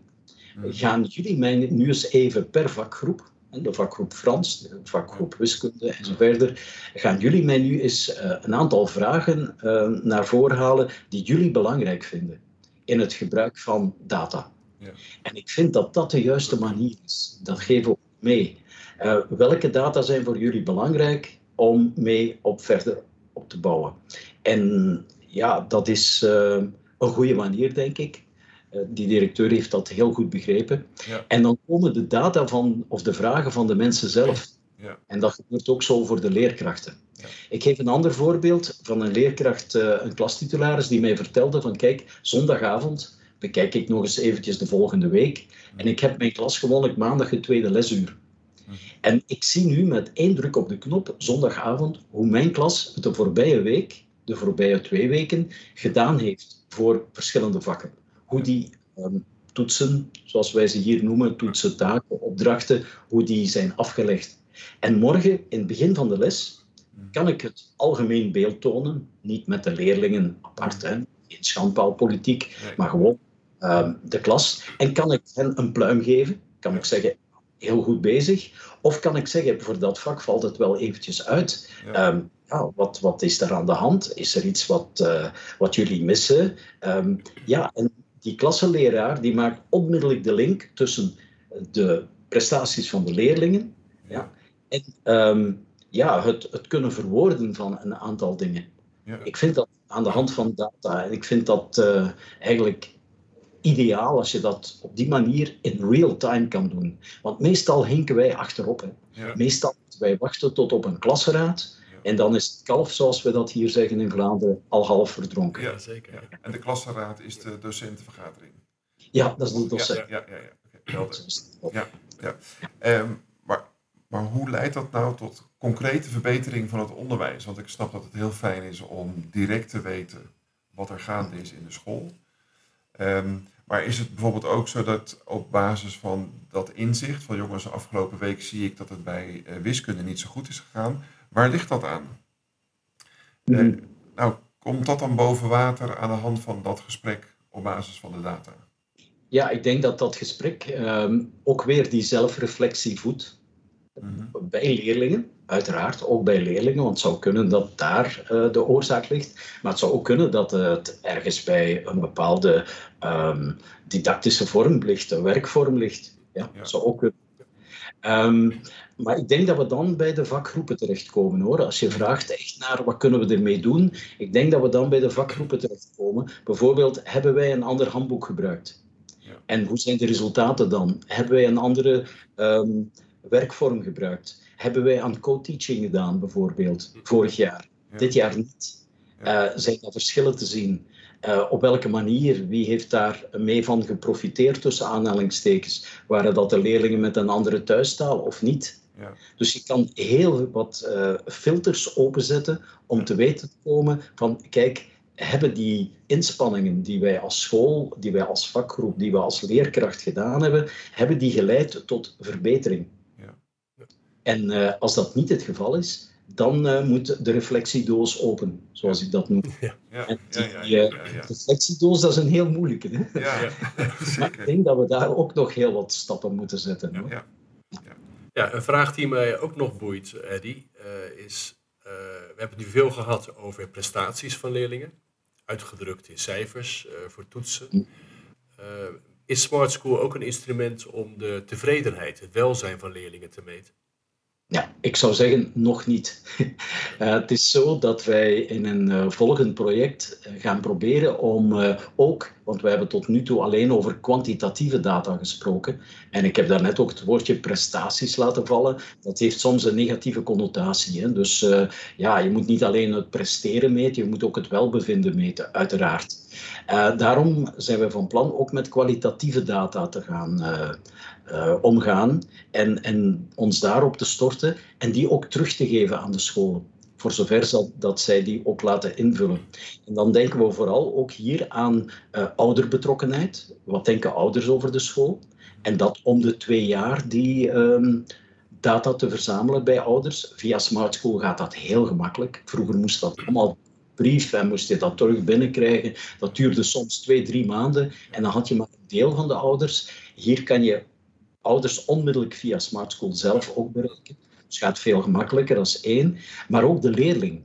mhm. gaan jullie mij nu eens even per vakgroep, de vakgroep Frans, de vakgroep wiskunde en zo verder, gaan jullie mij nu eens uh, een aantal vragen uh, naar voren halen die jullie belangrijk vinden in het gebruik van data. Ja. En ik vind dat dat de juiste manier is. Dat geven we mee. Uh, welke data zijn voor jullie belangrijk om mee op verder op te bouwen? En ja, dat is een goede manier, denk ik. Uh, die directeur heeft dat heel goed begrepen. Ja. En dan komen de data van, of de vragen van de mensen zelf. Ja. En dat gebeurt ook zo voor de leerkrachten. Ja. Ik geef een ander voorbeeld van een leerkracht, uh, een klastitularis, die mij vertelde van kijk, zondagavond bekijk ik nog eens eventjes de volgende week. En ik heb mijn klas gewoonlijk maandag het tweede lesuur. En ik zie nu met één druk op de knop, zondagavond, hoe mijn klas de voorbije week, de voorbije twee weken, gedaan heeft voor verschillende vakken. Hoe die ehm, toetsen, zoals wij ze hier noemen, toetsen, taken, opdrachten, hoe die zijn afgelegd. En morgen, in het begin van de les, kan ik het algemeen beeld tonen, niet met de leerlingen apart, hè, geen schandpaalpolitiek, maar gewoon um, de klas. En kan ik hen een pluim geven? Kan ik zeggen, heel goed bezig? Of kan ik zeggen, voor dat vak valt het wel eventjes uit. Ehm, ja, wat, wat is er aan de hand? Is er iets wat, uh, wat jullie missen? Um, ja, en die klassenleraar die maakt onmiddellijk de link tussen de prestaties van de leerlingen ja, en um, ja, het, het kunnen verwoorden van een aantal dingen. Ja. Ik vind dat aan de hand van data, en ik vind dat uh, eigenlijk ideaal als je dat op die manier in real time kan doen. Want meestal hinken wij achterop. Hè. Ja. Meestal wij wachten tot op een klasraad en dan is het kalf, zoals we dat hier zeggen in Vlaanderen, al half verdronken. Ja, zeker. Ja. En de klasraad is de docentenvergadering? Ja, dat is de docent. Ja, ja, ja. ja, ja. ja. Um, maar, maar hoe leidt dat nou tot concrete verbetering van het onderwijs? Want ik snap dat het heel fijn is om direct te weten wat er gaande is in de school. Um, maar is het bijvoorbeeld ook zo dat op basis van dat inzicht van jongens, afgelopen week zie ik dat het bij uh, wiskunde niet zo goed is gegaan, Waar ligt dat aan? Mhm. nou, komt dat dan boven water aan de hand van dat gesprek op basis van de data? Ja, ik denk dat dat gesprek ehm, ook weer die zelfreflectie voedt. Mhm. Bij leerlingen, uiteraard, ook bij leerlingen, want het zou kunnen dat daar uh, de oorzaak ligt. Maar het zou ook kunnen dat het ergens bij een bepaalde um, didactische vorm ligt, een werkvorm ligt. Ja, ja. zou ook kunnen. Um, maar ik denk dat we dan bij de vakgroepen terechtkomen hoor. Als je vraagt echt naar wat kunnen we ermee doen, ik denk dat we dan bij de vakgroepen terechtkomen. Bijvoorbeeld, hebben wij een ander handboek gebruikt? Ja. En hoe zijn de resultaten dan? Hebben wij een andere um, werkvorm gebruikt? Hebben wij aan co-teaching gedaan, bijvoorbeeld, vorig jaar? Dit jaar niet. Uh, zijn er verschillen te zien? Uh, op welke manier? Wie heeft daar mee van geprofiteerd tussen aanhalingstekens? Waren dat de leerlingen met een andere thuistaal of niet? Ja. Dus je kan heel wat uh, filters openzetten om te weten te komen van, kijk, hebben die inspanningen die wij als school, die wij als vakgroep, die we als leerkracht gedaan hebben, hebben die geleid tot verbetering? En uh, als dat niet het geval is, dan uh, moet de reflectiedoos open, zoals ik dat noem. Ja. Ja, en die ja, reflectiedoos, dat is een heel moeilijke. Hè? Ja, maar (laughs) ik denk dat we daar ook nog heel wat stappen moeten zetten. Hoor. Ja, een vraag die mij ook nog boeit, Eddy, uh, is: uh, we hebben het nu veel gehad over prestaties van leerlingen, uitgedrukt in cijfers voor toetsen. Hm. is Smart School ook een instrument om de tevredenheid, het welzijn van leerlingen te meten? Ja, ik zou zeggen nog niet. Uh, (laughs) het is zo dat wij in een uh, volgend project uh, gaan proberen om ook, want wij hebben tot nu toe alleen over kwantitatieve data gesproken, en ik heb daarnet ook het woordje prestaties laten vallen, dat heeft soms een negatieve connotatie. Hè? Dus ja, je moet niet alleen het presteren meten, je moet ook het welbevinden meten, uiteraard. Daarom zijn we van plan ook met kwalitatieve data te gaan uh, omgaan en, en ons daarop te storten en die ook terug te geven aan de scholen. Voor zover zal, dat zij die ook laten invullen. En dan denken we vooral ook hier aan uh, ouderbetrokkenheid. Wat denken ouders over de school? En dat om de twee jaar die um, data te verzamelen bij ouders. Via Smart School gaat dat heel gemakkelijk. Vroeger moest dat allemaal brief en moest je dat terug binnenkrijgen. Dat duurde soms twee, drie maanden en dan had je maar een deel van de ouders. Hier kan je ouders onmiddellijk via Smart School zelf ook bereiken. Dus gaat veel gemakkelijker, als één. Maar ook de leerling.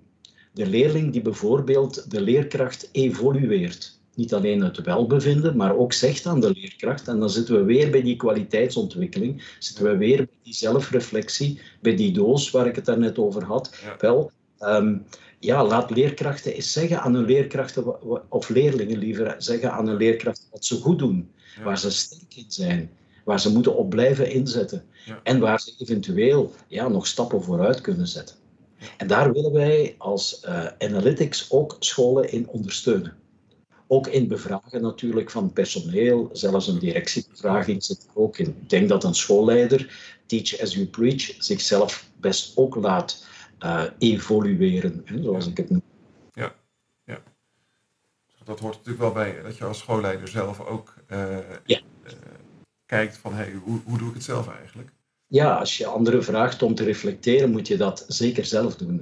De leerling die bijvoorbeeld de leerkracht evolueert. Niet alleen het welbevinden, maar ook zegt aan de leerkracht. En dan zitten we weer bij die kwaliteitsontwikkeling. Zitten we weer bij die zelfreflectie, bij die doos waar ik het daarnet over had. Wel, um, ja, laat leerkrachten eens zeggen aan hun leerkrachten, of leerlingen liever zeggen aan hun leerkrachten wat ze goed doen, waar ze sterk in zijn waar ze moeten op blijven inzetten. En waar ze eventueel ja, nog stappen vooruit kunnen zetten. En daar willen wij als uh, Analytics ook scholen in ondersteunen. Ook in bevragen natuurlijk van personeel, zelfs een directiebevraging zit er ook in. Ik denk dat een schoolleider, Teach as you preach, zichzelf best ook laat uh, evolueren, hè, zoals ik het noem. Ja, ja. Dat hoort natuurlijk wel bij, dat je als schoolleider zelf ook uh, ja kijkt van hey, hoe, hoe doe ik het zelf eigenlijk? Ja, als je anderen vraagt om te reflecteren, moet je dat zeker zelf doen.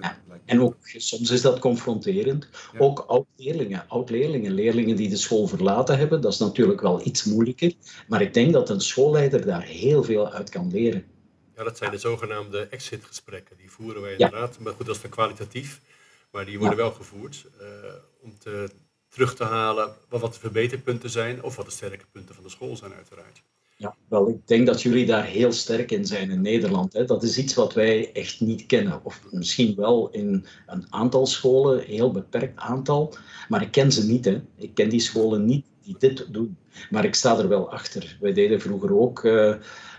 Hè? En ook soms is dat confronterend. Ook oud-leerlingen, oud-leerlingen, leerlingen die de school verlaten hebben, dat is natuurlijk wel iets moeilijker. Maar ik denk dat een schoolleider daar heel veel uit kan leren. Ja, dat zijn de zogenaamde exit-gesprekken. Die voeren wij inderdaad, maar goed, dat is dan kwalitatief. Maar die worden wel gevoerd uh, om te terug te halen wat de verbeterpunten zijn of wat de sterke punten van de school zijn uiteraard. Ja, wel, ik denk dat jullie daar heel sterk in zijn in Nederland. Hè. Dat is iets wat wij echt niet kennen. Of misschien wel in een aantal scholen, een heel beperkt aantal. Maar ik ken ze niet. Hè. Ik ken die scholen niet die dit doen. Maar ik sta er wel achter. Wij deden vroeger ook uh,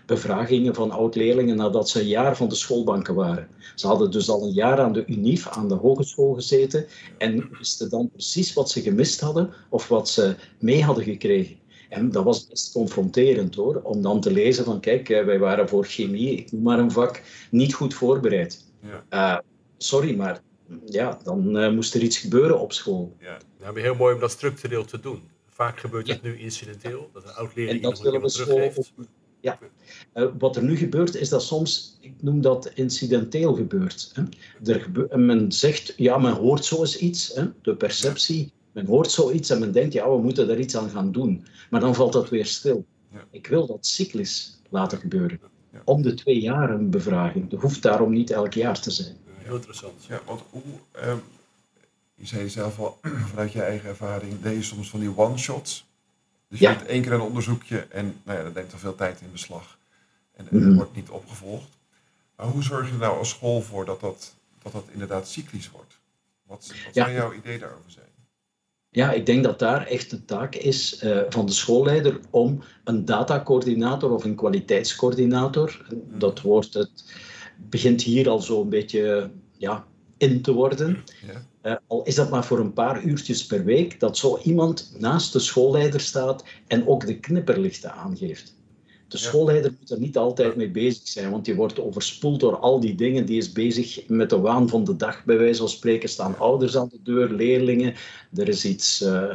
bevragingen van oud-leerlingen nadat ze een jaar van de schoolbanken waren. Ze hadden dus al een jaar aan de UNIF, aan de hogeschool gezeten en wisten dan precies wat ze gemist hadden of wat ze mee hadden gekregen. En dat was best confronterend hoor, om dan te lezen van kijk, eh, wij waren voor chemie, ik noem maar een vak, niet goed voorbereid. Ja. Uh, sorry, maar ja, dan uh, moest er iets gebeuren op school. Ja, nou, heel mooi om dat structureel te doen. Vaak gebeurt het nu incidenteel, dat een oud-leerling iemand teruggeeft. Ja. Uh, wat er nu gebeurt, is dat soms, ik noem dat incidenteel gebeurt. Hè. Er men zegt, ja, men hoort zo eens iets, hè, de perceptie, men hoort zoiets en men denkt, ja, we moeten daar iets aan gaan doen. Maar dan valt dat weer stil. Ja. Ik wil dat cyclisch laten gebeuren. Ja. Om de twee jaar een bevraging. Dat hoeft daarom niet elk jaar te zijn. Heel interessant. Ja, want hoe, um, je zei zelf al (clears throat) vanuit je eigen ervaring, deed je soms van die one-shots. Dus je doet één keer een onderzoekje en nou ja, dat neemt al veel tijd in beslag. En, en mm wordt niet opgevolgd. Maar hoe zorg je er nou als school voor dat dat, dat, dat inderdaad cyclisch wordt? Wat, wat zou jouw idee daarover zijn? Ja, ik denk dat daar echt de taak is uh, van de schoolleider om een datacoördinator of een kwaliteitscoördinator, mhm. dat woord het begint hier al zo een beetje ja, in te worden. Ja. Uh, al is dat maar voor een paar uurtjes per week, dat zo iemand naast de schoolleider staat en ook de knipperlichten aangeeft. De schoolleider moet er niet altijd mee bezig zijn, want die wordt overspoeld door al die dingen. Die is bezig met de waan van de dag, bij wijze van spreken. Staan ouders aan de deur, leerlingen. Er is iets uh,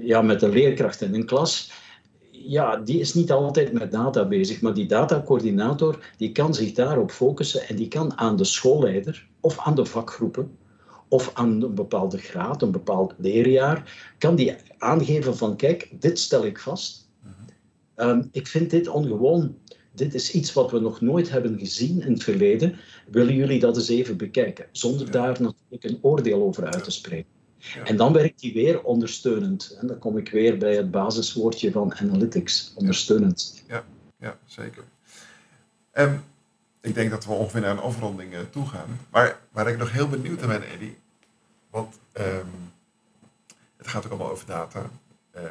ja, met de leerkracht in een klas. Ja, die is niet altijd met data bezig, maar die datacoördinator die kan zich daarop focussen en die kan aan de schoolleider of aan de vakgroepen of aan een bepaalde graad, een bepaald leerjaar, kan die aangeven van kijk, dit stel ik vast. Ehm, ik vind dit ongewoon. Dit is iets wat we nog nooit hebben gezien in het verleden. Willen jullie dat eens even bekijken? Zonder daar natuurlijk een oordeel over uit te spreken. En dan werkt die weer ondersteunend. En dan kom ik weer bij het basiswoordje van analytics, ondersteunend. Ja, ja zeker. Um, ik denk dat we ongeveer naar een afronding uh, toe gaan. Maar waar ik nog heel benieuwd naar ben, Eddie, want um, het gaat ook allemaal over data, uh,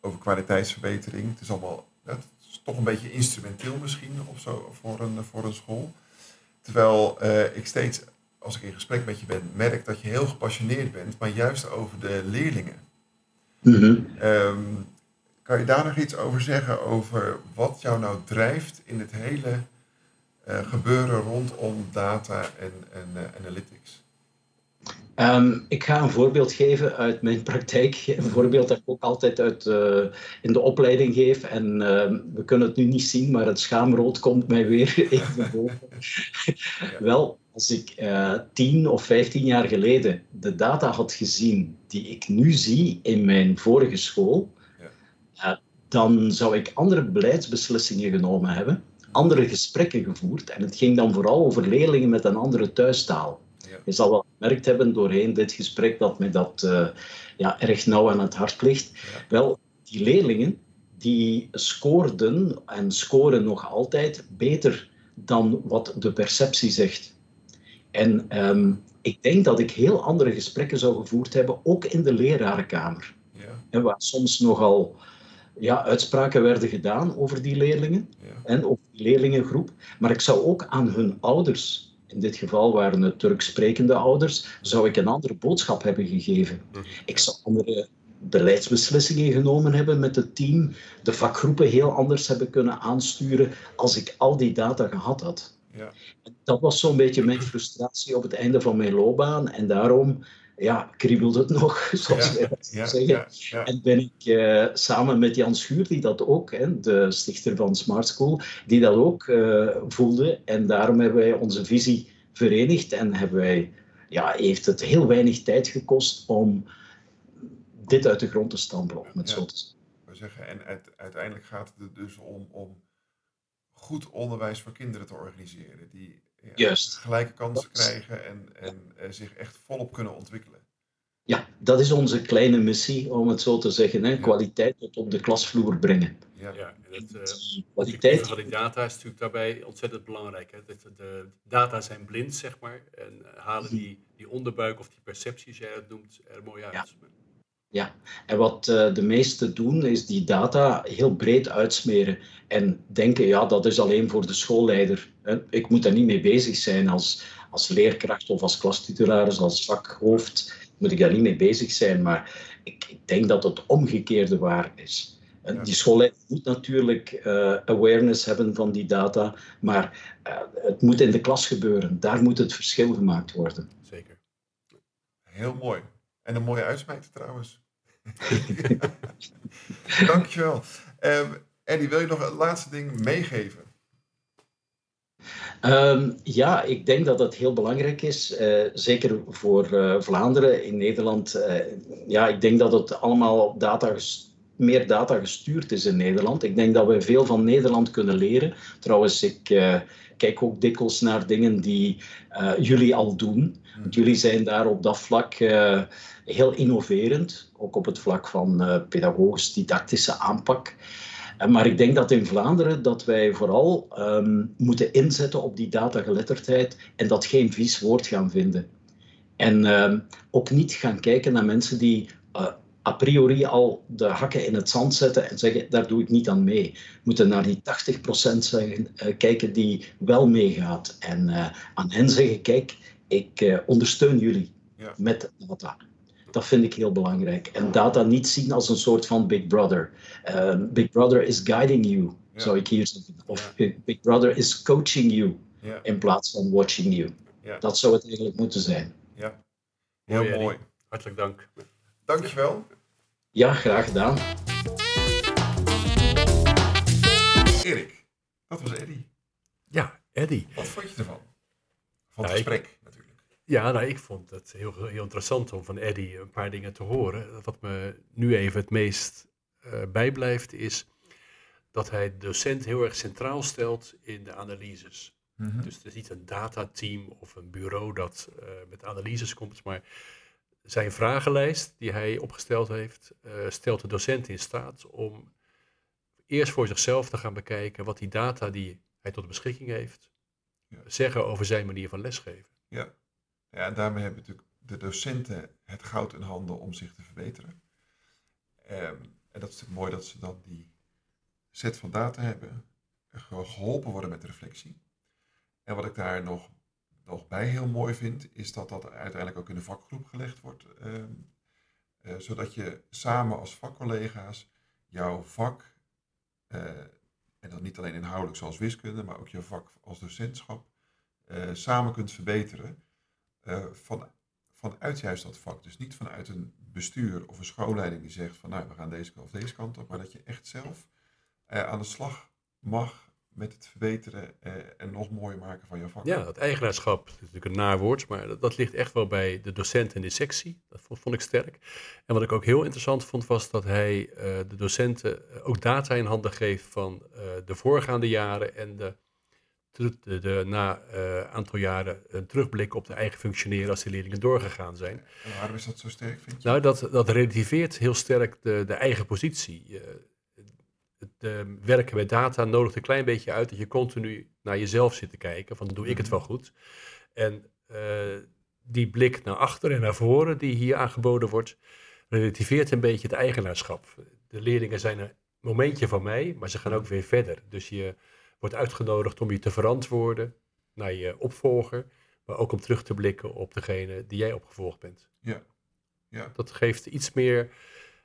over kwaliteitsverbetering. Het is allemaal het is toch een beetje instrumenteel misschien of zo voor een, voor een school. Terwijl uh, ik steeds, als ik in gesprek met je ben, merk dat je heel gepassioneerd bent, maar juist over de leerlingen. Mm -hmm. um, kan je daar nog iets over zeggen, over wat jou nou drijft in het hele gebeuren rondom data en, en uh, analytics? Um, ik ga een voorbeeld geven uit mijn praktijk. (laughs) Een voorbeeld dat ik ook altijd uit, uh, in de opleiding geef. En uh, we kunnen het nu niet zien, maar het schaamrood komt mij weer (laughs) even (laughs) boven. Wel, als ik uh, tien of vijftien jaar geleden de data had gezien die ik nu zie in mijn vorige school, ja. dan zou ik andere beleidsbeslissingen genomen hebben andere gesprekken gevoerd. En het ging dan vooral over leerlingen met een andere thuistaal. Je zal wel gemerkt hebben doorheen dit gesprek dat mij dat uh, ja, erg nauw aan het hart ligt. Wel, die leerlingen die scoorden en scoren nog altijd beter dan wat de perceptie zegt. En um, ik denk dat ik heel andere gesprekken zou gevoerd hebben, ook in de lerarenkamer. Ja. En waar soms nogal ja, uitspraken werden gedaan over die leerlingen en over leerlingengroep. Maar ik zou ook aan hun ouders, in dit geval waren het Turks sprekende ouders, zou ik een andere boodschap hebben gegeven. Mhm. Ik zou andere beleidsbeslissingen genomen hebben met het team, de vakgroepen heel anders hebben kunnen aansturen als ik al die data gehad had. Ja. Dat was zo'n beetje mijn frustratie op het einde van mijn loopbaan en daarom ja, kriebelt het nog, (laughs) zoals wij dat zeggen. En ben ik uh, samen met Jan Schuur, die dat ook, hè, de stichter van Smart School, die dat ook uh, voelde. En daarom hebben wij onze visie verenigd en hebben wij, ja, heeft het heel weinig tijd gekost om dit uit de grond te stampen, om het zo te zeggen. En uiteindelijk gaat het dus om, om goed onderwijs voor kinderen te organiseren. Die ja, Juist. gelijke kansen krijgen en, en uh, zich echt volop kunnen ontwikkelen. Ja, dat is onze kleine missie, om het zo te zeggen. Hè? Kwaliteit tot op de klasvloer brengen. Ja, ja en het uh, kwaliteit van die data is natuurlijk daarbij ontzettend belangrijk. Hè? De, de, data zijn blind, zeg maar, en eh, halen die, die onderbuik of die percepties, jij het noemt, er mooi uit. Ja. Ja, en wat uh, de meesten doen, is die data heel breed uitsmeren en denken, ja, dat is alleen voor de schoolleider. Hè. Ik moet daar niet mee bezig zijn als, als leerkracht of als klastitularis, als vakhoofd, moet ik daar niet mee bezig zijn. Maar ik, ik denk dat het omgekeerde waar is. Die schoolleider moet natuurlijk uh, awareness hebben van die data, maar uh, het moet in de klas gebeuren. Daar moet het verschil gemaakt worden. Zeker. Heel mooi. En een mooie uitsmijter trouwens. (laughs) Dankjewel. Um, Eddie, wil je nog het laatste ding meegeven? Um, ja, ik denk dat dat heel belangrijk is, uh, zeker voor uh, Vlaanderen. In Nederland, uh, ja, ik denk dat het allemaal op data meer data gestuurd is in Nederland. Ik denk dat we veel van Nederland kunnen leren. Trouwens, ik kijk ook dikwijls naar dingen die jullie al doen. Want jullie zijn daar op dat vlak heel innoverend, ook op het vlak van pedagogisch-didactische aanpak. Eh, maar ik denk dat in Vlaanderen dat wij vooral um, moeten inzetten op die datageletterdheid en dat geen vies woord gaan vinden. En um, ook niet gaan kijken naar mensen die a priori al de hakken in het zand zetten en zeggen, daar doe ik niet aan mee. We moeten naar die 80% zeggen, uh, kijken die wel meegaat. En aan hen zeggen, kijk, ik ondersteun jullie ja. met data. Dat vind ik heel belangrijk. En data niet zien als een soort van Big Brother. Um, Big Brother is guiding you, ja. zou ik hier zeggen. Of ja. Big Brother is coaching you ja. in plaats van watching you. Dat zou het eigenlijk moeten zijn. Ja, heel mooi. mooi. Hartelijk dank. Dankjewel. Ja, graag gedaan. Erik, dat was Eddie. Ja, Eddie. Wat vond je ervan? Van het gesprek? Ja, nou, ik vond het heel, heel interessant om van Eddy een paar dingen te horen. Wat me nu even het meest uh, bijblijft is dat hij de docent heel erg centraal stelt in de analyses. Mhm. Dus het is niet een datateam of een bureau dat uh, met analyses komt, maar zijn vragenlijst die hij opgesteld heeft, uh, stelt de docent in staat om eerst voor zichzelf te gaan bekijken wat die data die hij tot beschikking heeft, ja. zeggen over zijn manier van lesgeven. Ja. Ja, en daarmee hebben natuurlijk de docenten het goud in handen om zich te verbeteren. Um, en dat is natuurlijk mooi dat ze dan die set van data hebben, geholpen worden met reflectie. En wat ik daar nog, nog bij heel mooi vind, is dat dat uiteindelijk ook in de vakgroep gelegd wordt. Um, uh, zodat je samen als vakcollega's jouw vak, uh, en dan niet alleen inhoudelijk zoals wiskunde, maar ook jouw vak als docentschap, uh, samen kunt verbeteren. Van, vanuit juist dat vak. Dus niet vanuit een bestuur of een schoolleiding die zegt van nou we gaan deze kant of deze kant op, maar dat je echt zelf aan de slag mag met het verbeteren uh, en nog mooier maken van je vak. Ja, het eigenaarschap is natuurlijk een naar woord, maar dat, dat, ligt echt wel bij de docent en de sectie. Dat vond, vond, ik sterk. En wat ik ook heel interessant vond was dat hij de docenten ook data in handen geeft van de voorgaande jaren en de de, de, na een uh, aantal jaren een terugblik op de eigen functioneren als de leerlingen doorgegaan zijn. En waarom is dat zo sterk, vind je? Nou, dat, dat relativeert heel sterk de, de eigen positie. Het uh, werken met data nodigt een klein beetje uit dat je continu naar jezelf zit te kijken, van doe ik het mhm. wel goed? En eh, die blik naar achter en naar voren die hier aangeboden wordt, relativeert een beetje het eigenaarschap. De leerlingen zijn een momentje van mij, maar ze gaan ook weer verder. Dus je wordt uitgenodigd om je te verantwoorden naar je opvolger, maar ook om terug te blikken op degene die jij opgevolgd bent. Ja. ja. Dat geeft iets meer,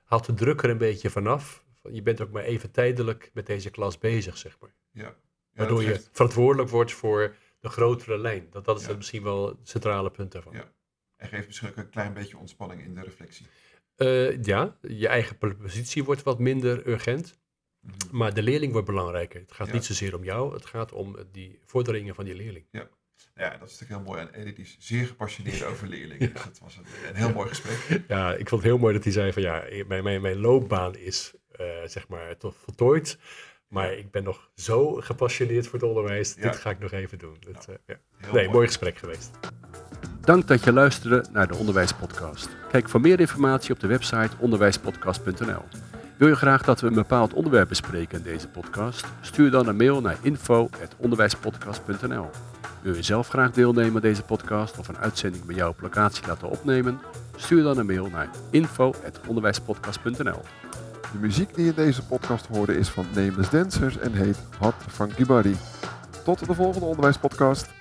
haalt de druk er een beetje vanaf. Je bent ook maar even tijdelijk met deze klas bezig, zeg maar. Ja. ja Waardoor je verantwoordelijk wordt voor de grotere lijn. Dat, dat is misschien wel het centrale punt daarvan. Ja. En geeft misschien ook een klein beetje ontspanning in de reflectie. Uh, ja, je eigen positie wordt wat minder urgent. Mhm. Maar de leerling wordt belangrijker. Het gaat niet zozeer om jou, het gaat om die vorderingen van die leerling. Ja. Ja, dat is natuurlijk heel mooi. En Edith is zeer gepassioneerd (laughs) over leerlingen. Dus dat was een, een heel mooi gesprek. Ja, ik vond het heel mooi dat hij zei van ja, mijn, mijn, mijn loopbaan is zeg maar toch voltooid. Maar ik ben nog zo gepassioneerd voor het onderwijs. Dit ga ik nog even doen. Dat, uh, ja. Nee, mooi. mooi gesprek geweest. Dank dat je luisterde naar de Onderwijspodcast. Kijk voor meer informatie op de website onderwijspodcast.nl. Wil je graag dat we een bepaald onderwerp bespreken in deze podcast? Stuur dan een mail naar info.onderwijspodcast.nl. Wil je zelf graag deelnemen aan deze podcast of een uitzending bij jou op locatie laten opnemen? Stuur dan een mail naar info.onderwijspodcast.nl. De muziek die in deze podcast hoorde is van Nameless Dancers en heet Hot Funky Body. Tot de volgende onderwijspodcast.